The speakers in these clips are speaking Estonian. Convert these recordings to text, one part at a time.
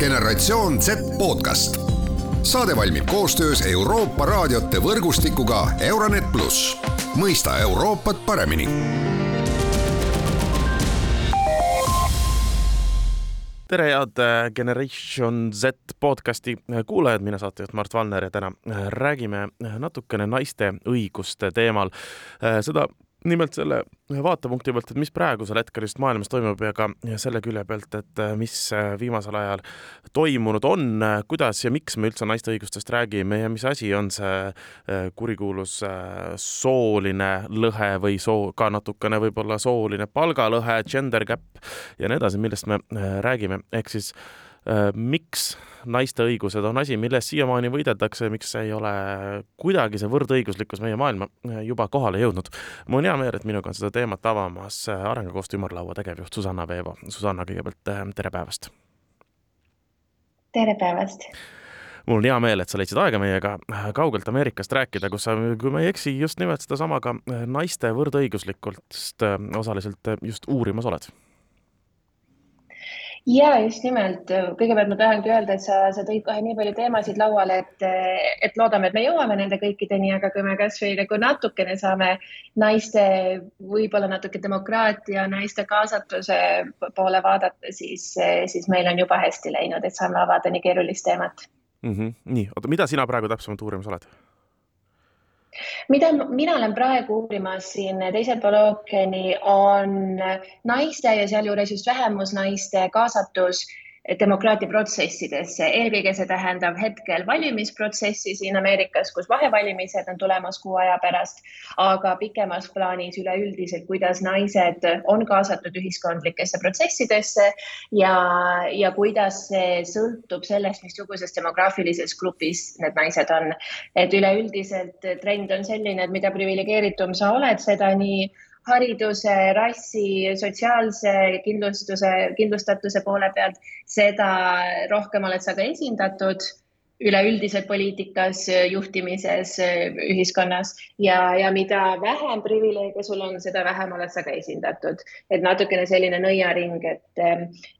generatsioon Z podcast. saade valmib koostöös Euroopa raadiote võrgustikuga Euronet pluss, mõista Euroopat paremini tere, head äh, Generation Z podcasti äh, kuulajad, mina saatejuht Mart Valner ja täna äh, räägime natukene naiste õiguste teemal. seda nimelt selle vaatepunkti pealt, et mis praegusel hetkel just maailmas toimub ja ka selle külje pealt, et mis viimasel ajal toimunud on, kuidas ja miks me üldse naiste õigustest räägime ja mis asi on see kurikuulus sooline lõhe või soo, ka natukene võib-olla sooline palgalõhe, gender gap ja nii edasi, millest me räägime, ehk siis Äh, miks naiste õigused on asi, millest siiamaani võideldakse, miks ei ole kuidagi see võrdõiguslikkus meie maailma äh, juba kohale jõudnud. mul on hea meel, et minuga on seda teemat avamas äh, Arengukoostöö ümarlaua tegevjuht Susanna Veevo. Susanna, kõigepealt tere päevast! tere päevast! mul on hea meel, et sa leidsid aega meiega kaugelt Ameerikast rääkida, kus sa, kui ma ei eksi, just nimelt sedasama ka naiste võrdõiguslikult osaliselt just uurimas oled ja just nimelt, kõigepealt ma tahangi öelda, et sa, sa tõid kohe nii palju teemasid lauale, et, et loodame, et me jõuame nende kõikideni, aga kui me kasvõi nagu natukene saame naiste, võib-olla natuke demokraatia, naiste kaasatuse poole vaadata, siis, siis meil on juba hästi läinud, et saame avada nii keerulist teemat mm. -hmm. nii, oota, mida sina praegu täpsemalt uurimas oled? Mida mina olen praegu uurimas siin teisel pool ookeani, on naiste ja sealjuures just vähemusnaiste kaasatus demokraatia protsessidesse, eelkõige see tähendab hetkel valimisprotsessi siin Ameerikas, kus vahevalimised on tulemas kuu aja pärast, aga pikemas plaanis üleüldiselt, kuidas naised on kaasatud ühiskondlikesse protsessidesse ja, ja kuidas see sõltub sellest, missuguses demograafilises grupis need naised on. et üleüldiselt trend on selline, et mida priviligeeritum sa oled, seda nii hariduse, rassi, sotsiaalse kindlustuse, kindlustatuse poole pealt, seda rohkem oled sa ka esindatud üleüldiselt poliitikas, juhtimises, ühiskonnas ja, ja mida vähem privileege sul on, seda vähem oled sa ka esindatud. et natukene selline nõiaring, et,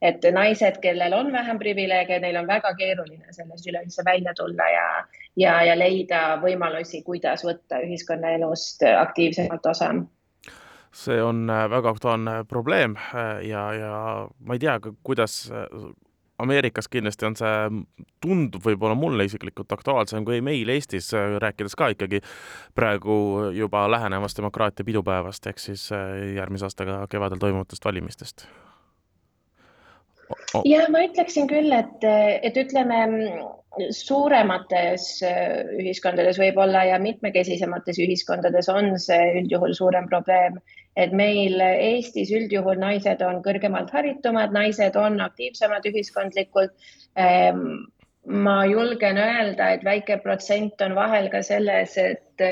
et naised, kellel on vähem privileege, neil on väga keeruline sellest üleüldse välja tulla ja, ja, ja leida võimalusi, kuidas võtta ühiskonnaelust aktiivsemalt osa see on äh, väga aktuaalne probleem äh, ja, ja ma ei tea, kuidas äh, Ameerikas kindlasti on see, tundub võib-olla mulle isiklikult aktuaalsem kui meil Eestis, rääkides ka ikkagi praegu juba lähenevast demokraatia pidupäevast ehk siis järgmise aastaga kevadel toimuvatest valimistest. Oh.. ja ma ütleksin küll, et, et ütleme suuremates ühiskondades võib-olla ja mitmekesisemates ühiskondades on see üldjuhul suurem probleem, et meil Eestis üldjuhul naised on kõrgemalt haritumad, naised on aktiivsemad ühiskondlikult. Ähm, ma julgen öelda, et väike protsent on vahel ka selles, et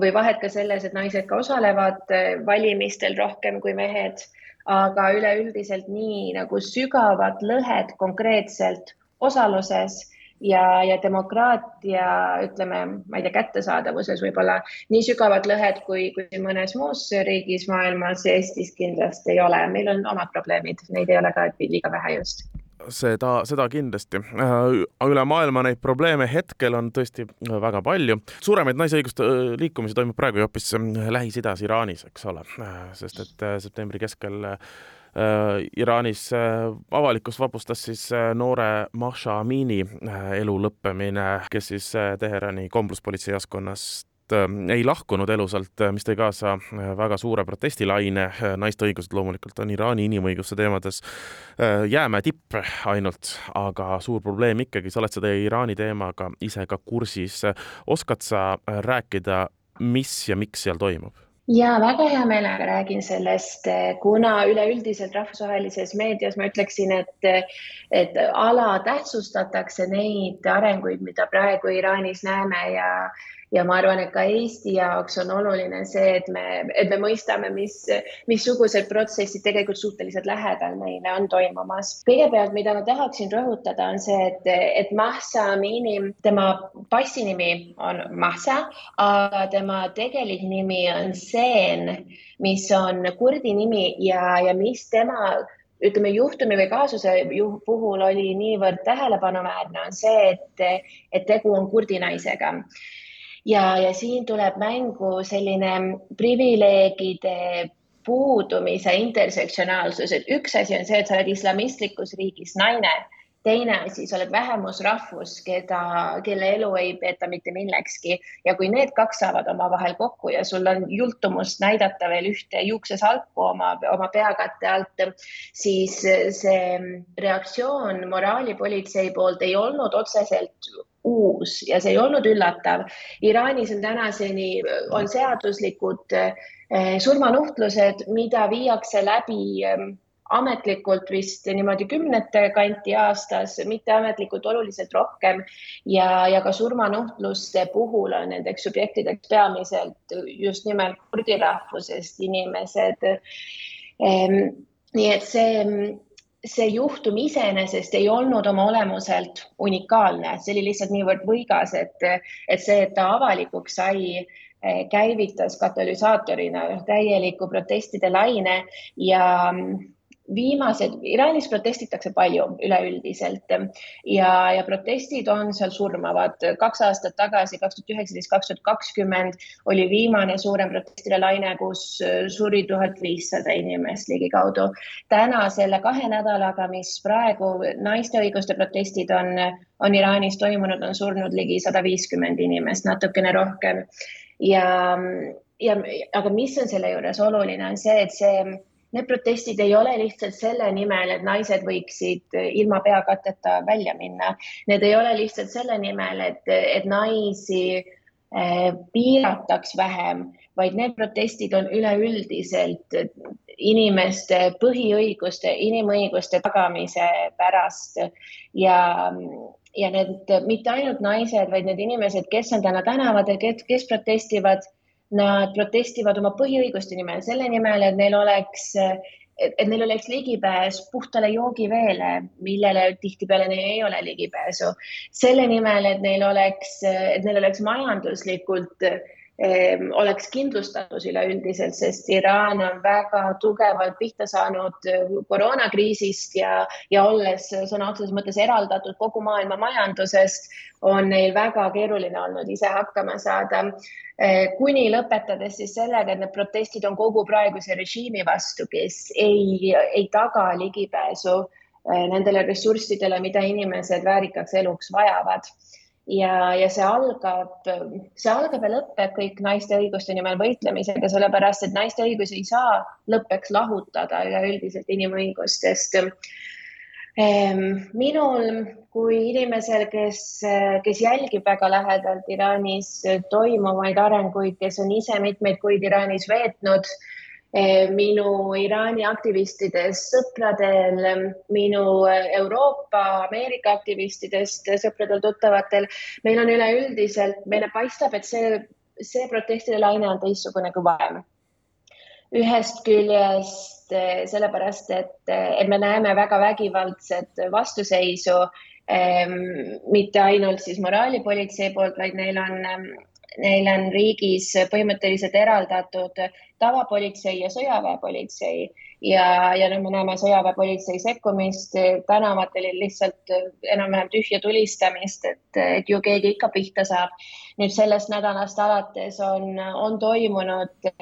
või vahet ka selles, et naised ka osalevad äh, valimistel rohkem kui mehed, aga üleüldiselt nii nagu sügavad lõhed konkreetselt osaluses ja, ja demokraatia, ütleme, ma ei tea, kättesaadavuses võib-olla nii sügavad lõhed kui, kui mõnes muus riigis maailmas, Eestis kindlasti ei ole, meil on omad probleemid, neid ei ole ka liiga vähe just seda, seda kindlasti. üle maailma neid probleeme hetkel on tõesti väga palju. suuremaid naise õiguste liikumisi toimub praegu ju hoopis Lähis-Idas, Iraanis, eks ole, sest et septembri keskel Äh, Iraanis äh, avalikkus vapustas siis äh, noore Mahsa Amini elu lõppemine, kes siis Teherani kombluspolitseijaoskonnast ei lahkunud elusalt, mis tõi kaasa väga suure protestilaine. naiste õigused loomulikult on Iraani inimõiguste teemades jäämäe tipp ainult, aga suur probleem ikkagi, sa oled seda Iraani teemaga ise ka kursis. oskad sa rääkida, mis ja miks seal toimub? Ja väga hea meelega räägin sellest, kuna üleüldiselt rahvusvahelises meedias ma ütleksin, et, et alatähtsustatakse neid arenguid, mida praegu Iraanis näeme ja ja ma arvan, et ka Eesti jaoks on oluline see, et me, et me mõistame, mis, missugused protsessid tegelikult suhteliselt lähedal meile on toimumas. kõigepealt, mida ma tahaksin rõhutada, on see, et, et Mahsa Amini, tema passinimi on Mahsa, aga tema tegelik nimi on Seen, mis on kurdi nimi ja, ja mis tema ütleme, juhtumi või kaasuse puhul oli niivõrd tähelepanuväärne, on see, et, et tegu on kurdi naisega. Ja, ja siin tuleb mängu selline privileegide puudumise intersektsionaalsus, et üks asi on see, et sa oled islamistlikus riigis naine. Teine asi, sa oled vähemusrahvus, keda, kelle elu ei peeta mitte millekski. Ja kui need kaks saavad omavahel kokku ja sul on jultumust näidata veel ühte juuksesalku oma, oma peakatte alt, siis see reaktsioon moraalipolitsei poolt ei olnud otseselt uus ja see ei olnud üllatav. Iraanis on tänaseni, on seaduslikud eh, surmanuhtlused, mida viiakse läbi ametlikult vist niimoodi kümnete kanti aastas, mitteametlikult oluliselt rohkem ja, ja ka surmanuhtluste puhul on nendeks subjektideks peamiselt just nimelt kurdi rahvusest inimesed ehm,. nii et see, see juhtum iseenesest ei olnud oma olemuselt unikaalne, see oli lihtsalt niivõrd võigas, et, et see, et ta avalikuks sai eh, käivitas katalüsaatorina täieliku protestide laine ja viimased, Iraanis protestitakse palju üleüldiselt ja, ja protestid on seal surmavad. kaks aastat tagasi, kaks tuhat üheksateist, kaks tuhat kakskümmend oli viimane suurem protestide laine, kus suri tuhat viissada inimest ligikaudu. täna selle kahe nädalaga, mis praegu naiste õiguste protestid on, on Iraanis toimunud, on surnud ligi sada viiskümmend inimest, natukene rohkem. ja, ja aga mis on selle juures oluline, on see, et see Need protestid ei ole lihtsalt selle nimel, et naised võiksid ilma peakatteta välja minna. Need ei ole lihtsalt selle nimel, et, et naisi eh, piirataks vähem, vaid need protestid on üleüldiselt inimeste põhiõiguste, inimõiguste tagamise pärast ja ja need mitte ainult naised, vaid need inimesed, kes on täna tänavatel, kes protestivad Nad protestivad oma põhiõiguste nimel, selle nimel, et neil oleks, et neil oleks ligipääs puhtale joogiveele, millele tihtipeale neil ei ole ligipääsu. selle nimel, et neil oleks, et neil oleks majanduslikult oleks kindlustatus üleüldiselt, sest Iraan on väga tugevalt pihta saanud eh, koroonakriisist ja, ja olles sõna otseses mõttes eraldatud kogu maailma majandusest, on neil väga keeruline olnud ise hakkama saada. Eh, kuni lõpetades siis sellega, et need protestid on kogu praeguse režiimi vastu, kes ei, ei taga ligipääsu eh, nendele ressurssidele, mida inimesed väärikaks eluks vajavad ja, ja see algab, see algab ja lõpeb kõik naiste õiguste nimel võitlemisega, sellepärast et naiste õigusi ei saa lõppeks lahutada üleüldiselt inimõigustest. Ehm, minul kui inimesel, kes, kes jälgib väga lähedalt Iraanis toimuvaid arenguid, kes on ise mitmeid kuid Iraanis veetnud minu Iraani aktivistidest sõpradel, minu Euroopa, Ameerika aktivistidest sõpradel-tuttavatel. meil on üleüldiselt, meile paistab, et see, see protestide laine on teistsugune kui varem. ühest küljest eh, sellepärast, et, et me näeme väga vägivaldset vastuseisu mitte ainult siis moraalipolitsei poolt, vaid neil on neil on riigis põhimõtteliselt eraldatud tavapolitsei ja sõjaväepolitsei ja, ja nüüd me näeme sõjaväepolitsei sekkumist tänavatel lihtsalt enam-vähem tühja tulistamist, et, et ju keegi ikka pihta saab. nüüd sellest nädalast alates on, on toimunud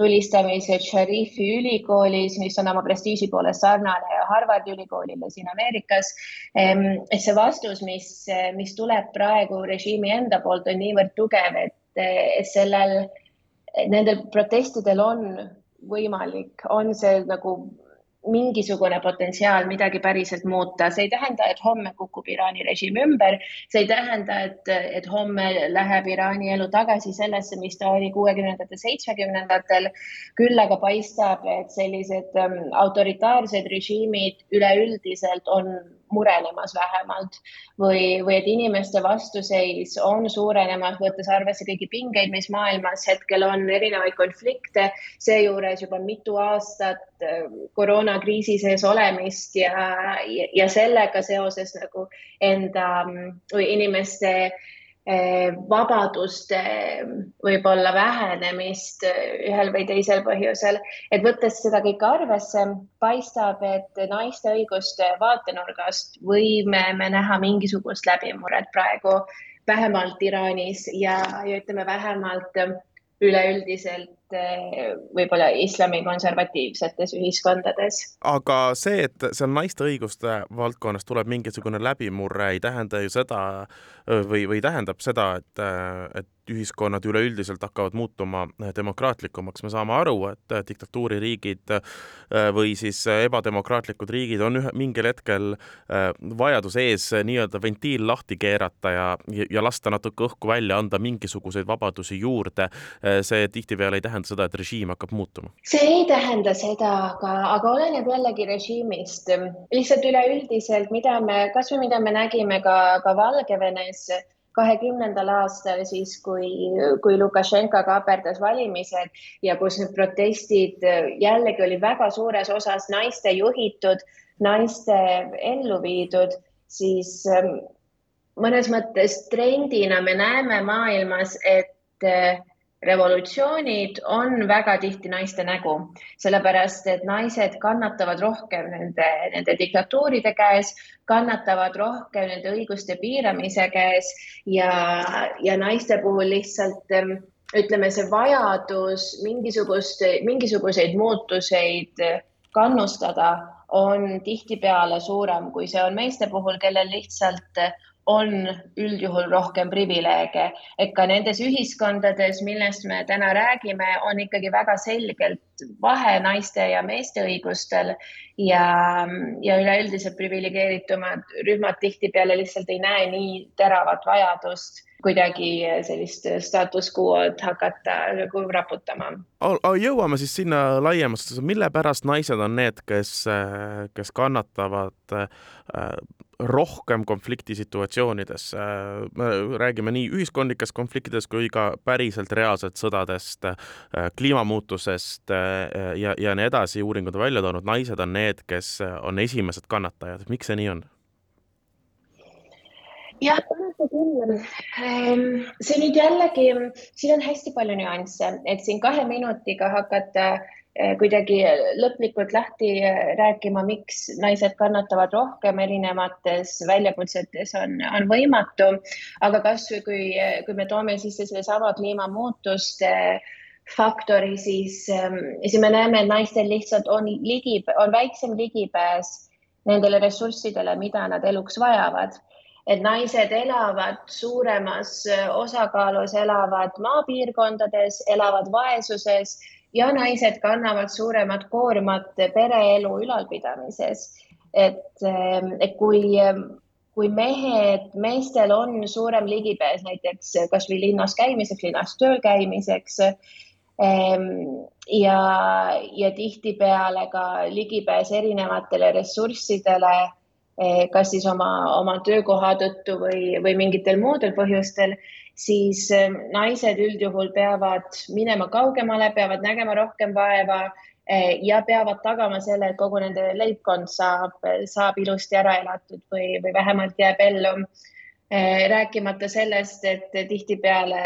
tulistamised Sharifi ülikoolis, mis on oma prestiiži poolest sarnane Harvardi ülikoolile siin Ameerikas. Et see vastus, mis, mis tuleb praegu režiimi enda poolt, on niivõrd tugev, et sellel, nendel protestidel on võimalik, on see nagu mingisugune potentsiaal midagi päriselt muuta, see ei tähenda, et homme kukub Iraani režiim ümber, see ei tähenda, et, et homme läheb Iraani elu tagasi sellesse, mis ta oli kuuekümnendatel, seitsmekümnendatel. küll aga paistab, et sellised um, autoritaarsed režiimid üleüldiselt on murenemas vähemalt. Või, või et inimeste vastuseis on suurenemas, võttes arvesse kõiki pingeid, mis maailmas hetkel on, erinevaid konflikte, seejuures juba mitu aastat äh, koroonakriisi sees olemist ja, ja, ja sellega seoses nagu enda või inimeste Eh, vabaduste võib-olla vähenemist ühel või teisel põhjusel, et võttes seda kõike arvesse, paistab, et naiste õiguste vaatenurgast võime me näha mingisugust läbimurret praegu vähemalt Iraanis ja, ja ütleme vähemalt üleüldiselt eh, võib-olla islami konservatiivsetes ühiskondades. aga see, et seal naiste õiguste valdkonnas tuleb mingisugune läbimurre, ei tähenda ju seda või, või tähendab seda, et, et ühiskonnad üleüldiselt hakkavad muutuma demokraatlikumaks, me saame aru, et diktatuuririigid äh, või siis ebademokraatlikud riigid on ühe, mingil hetkel äh, vajaduse ees nii-öelda ventiil lahti keerata ja, ja lasta natuke õhku välja, anda mingisuguseid vabadusi juurde. Äh, see tihtipeale ei tähenda seda, et režiim hakkab muutuma. see ei tähenda seda, aga, aga oleneb jällegi režiimist. lihtsalt üleüldiselt, mida me, kasvõi mida me nägime ka, ka Valgevenes kahekümnendal aastal, siis kui, kui Lukašenka kaaperdas valimised ja kus need protestid jällegi oli väga suures osas naiste juhitud, naiste ellu viidud, siis ähm, mõnes mõttes trendina me näeme maailmas, et revolutsioonid on väga tihti naiste nägu, sellepärast et naised kannatavad rohkem nende, nende diktatuuride käes, kannatavad rohkem nende õiguste piiramise käes ja, ja naiste puhul lihtsalt ütleme, see vajadus mingisugust, mingisuguseid muutuseid kannustada on tihtipeale suurem, kui see on meeste puhul, kellel lihtsalt on üldjuhul rohkem privileege, et ka nendes ühiskondades, millest me täna räägime, on ikkagi väga selgelt vahe naiste ja meeste õigustel ja, ja üleüldiselt priviligeeritumad rühmad tihtipeale lihtsalt ei näe nii teravat vajadust kuidagi sellist status quo'd hakata nagu raputama. jõuame siis sinna laiemasse, mille pärast naised on need, kes, kes kannatavad äh, rohkem konfliktisituatsioonides. Äh, me räägime nii ühiskondlikest konfliktidest kui ka päriselt reaalselt sõdadest, äh, kliimamuutusest ja, ja nii edasi. uuringud on välja toonud, naised on need, kes on esimesed kannatajad. miks see nii on? jah, olete küll. Ehm, see nüüd jällegi, siin on hästi palju nüansse, et siin kahe minutiga hakata eh, kuidagi lõplikult lahti eh, rääkima, miks naised kannatavad rohkem erinevates väljakutsetes, on, on võimatu. aga kasvõi kui, kui me toome sisse sellesama kliimamuutuste faktori, siis, ehm, siis me näeme, et naistel lihtsalt on ligi, on väiksem ligipääs nendele ressurssidele, mida nad eluks vajavad et naised elavad suuremas osakaalus, elavad maapiirkondades, elavad vaesuses ja naised kannavad suuremat koormat pereelu ülalpidamises. et, et kui, kui mehed, meestel on suurem ligipääs näiteks kasvõi linnas käimiseks, linnas tööl käimiseks ja, ja tihtipeale ka ligipääs erinevatele ressurssidele Eh, kas siis oma, oma töökoha tõttu või, või mingitel muudel põhjustel, siis eh, naised üldjuhul peavad minema kaugemale, peavad nägema rohkem vaeva eh, ja peavad tagama selle, et kogu nende leibkond saab, saab ilusti ära elatud või, või vähemalt jääb ellu. rääkimata sellest, et tihtipeale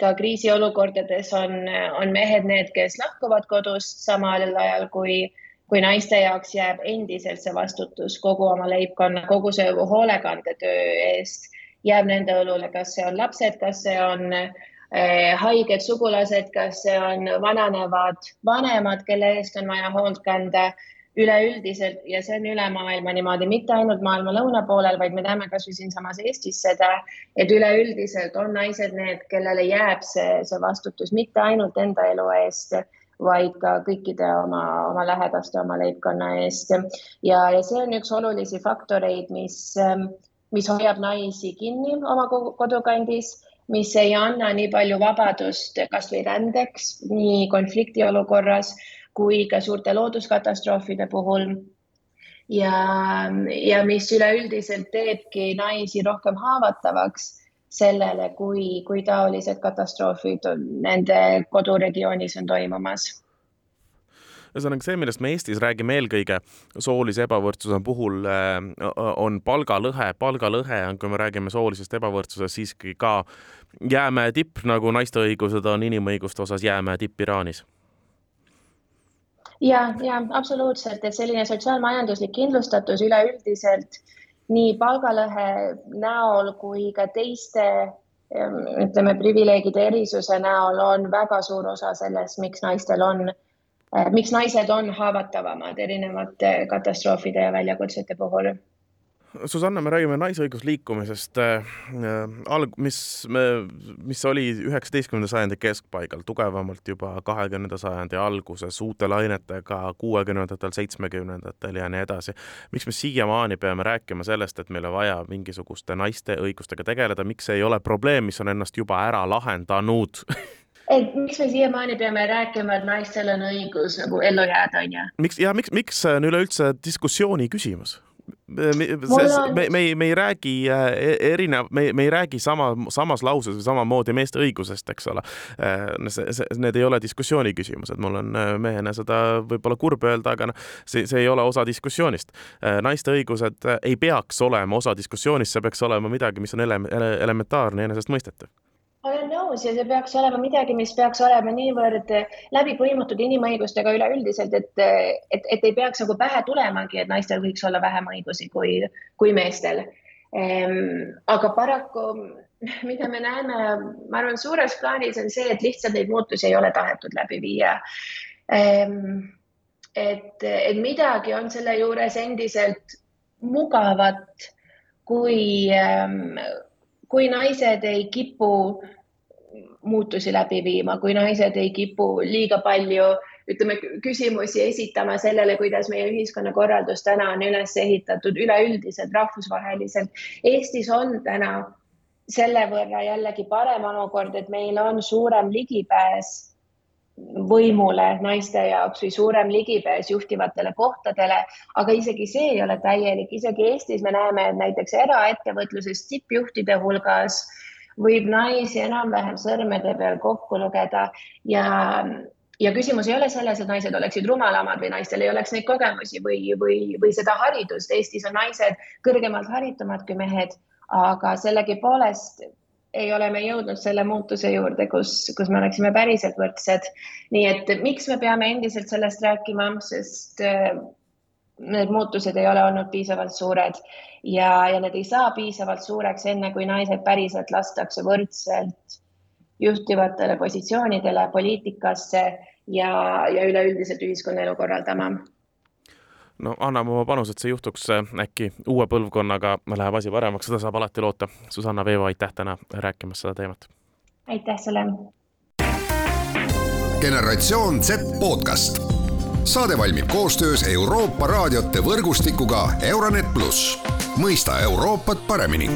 ka kriisiolukordades on, on mehed need, kes lahkuvad kodust samal ajal kui kui naiste jaoks jääb endiselt see vastutus kogu oma leibkonna, kogu see hoolekandetöö eest jääb nende õlule, kas see on lapsed, kas see on eh, haiged sugulased, kas see on vananevad vanemad, kelle eest on vaja hoolt kanda üleüldiselt ja see on üle maailma niimoodi, mitte ainult maailma lõunapoolel, vaid me näeme kasvõi siinsamas Eestis seda, et üleüldiselt on naised need, kellele jääb see, see vastutus mitte ainult enda elu eest vaid ka kõikide oma, oma lähedaste, oma leibkonna eest. ja, ja see on üks olulisi faktoreid, mis, mis hoiab naisi kinni oma kodukandis, mis ei anna nii palju vabadust kasvõi rändeks, nii konfliktiolukorras kui ka suurte looduskatastroofide puhul. Ja, ja mis üleüldiselt teebki naisi rohkem haavatavaks sellele, kui, kui taolised katastroofid nende koduregioonis on toimumas ühesõnaga see, millest me Eestis räägime eelkõige soolise ebavõrdsuse puhul, on palgalõhe. palgalõhe on, kui me räägime soolisest ebavõrdsusest, siiski ka jäämäe tipp, nagu naiste õigused on inimõiguste osas jäämäe tipp Iraanis ja, ja absoluutselt, et selline sotsiaalmajanduslik kindlustatus üleüldiselt nii palgalõhe näol kui ka teiste ütleme, privileegide erisuse näol on väga suur osa sellest, miks naistel on, miks naised on haavatavamad erinevate katastroofide ja väljakutsete puhul? Susanna, me räägime naisõigusliikumisest äh, alg-, mis, mis oli üheksateistkümnenda sajandi keskpaigal, tugevamalt juba kahekümnenda sajandi alguses uute lainetega kuuekümnendatel, seitsmekümnendatel ja nii edasi. miks me siiamaani peame rääkima sellest, et meil on vaja mingisuguste naiste õigustega tegeleda, miks ei ole probleem, mis on ennast juba ära lahendanud et miks me siiamaani peame rääkima, et naistel on õigus nagu ellu jääda, on ju? miks ja miks, miks see on üleüldse diskussiooni küsimus? me, me ei, me ei räägi äh, e-, erinev, me, me ei räägi sama, samas lauses või samamoodi meeste õigusest, eks ole. Äh, need ei ole diskussiooni küsimused, mul on äh, mehena seda võib-olla kurb öelda, aga noh, see, see ei ole osa diskussioonist. naiste õigused ei peaks olema osa diskussioonist, see peaks olema midagi, mis on ele-, elementaarne enesestmõistetav olen nõus ja see peaks olema midagi, mis peaks olema niivõrd läbi põimutud inimõigustega üleüldiselt, et, et, et ei peaks nagu pähe tulemagi, et naistel võiks olla vähem õigusi kui, kui meestel ehm,. aga paraku, mida me näeme, ma arvan, suures plaanis on see, et lihtsalt neid muutusi ei ole tahetud läbi viia ehm,. et, et midagi on selle juures endiselt mugavat, kui ehm, kui naised ei kipu muutusi läbi viima, kui naised ei kipu liiga palju ütleme, küsimusi esitama sellele, kuidas meie ühiskonnakorraldus täna on üles ehitatud üleüldiselt rahvusvaheliselt. Eestis on täna selle võrra jällegi parem olukord, et meil on suurem ligipääs võimule naiste jaoks või suurem ligipääs juhtivatele kohtadele, aga isegi see ei ole täielik, isegi Eestis me näeme, et näiteks eraettevõtluses tippjuhtide hulgas võib naisi enam-vähem sõrmede peal kokku lugeda ja ja küsimus ei ole selles, et naised oleksid rumalamad või naistel ei oleks neid kogemusi või, või, või seda haridust. Eestis on naised kõrgemalt haritumad kui mehed, aga sellegipoolest ei ole me jõudnud selle muutuse juurde, kus, kus me oleksime päriselt võrdsed. nii et miks me peame endiselt sellest rääkima, sest äh, need muutused ei ole olnud piisavalt suured ja, ja need ei saa piisavalt suureks, enne kui naised päriselt lastakse võrdselt juhtivatele positsioonidele, poliitikasse ja, ja üleüldiselt ühiskonnaelu korraldama no anname oma panuse, et see juhtuks, äkki uue põlvkonnaga läheb asi paremaks, seda saab alati loota. Susanna Veevo, aitäh täna rääkimast seda teemat. aitäh sulle. generatsioon Z podcast. saade valmib koostöös Euroopa raadiote võrgustikuga Euronet pluss, mõista Euroopat paremini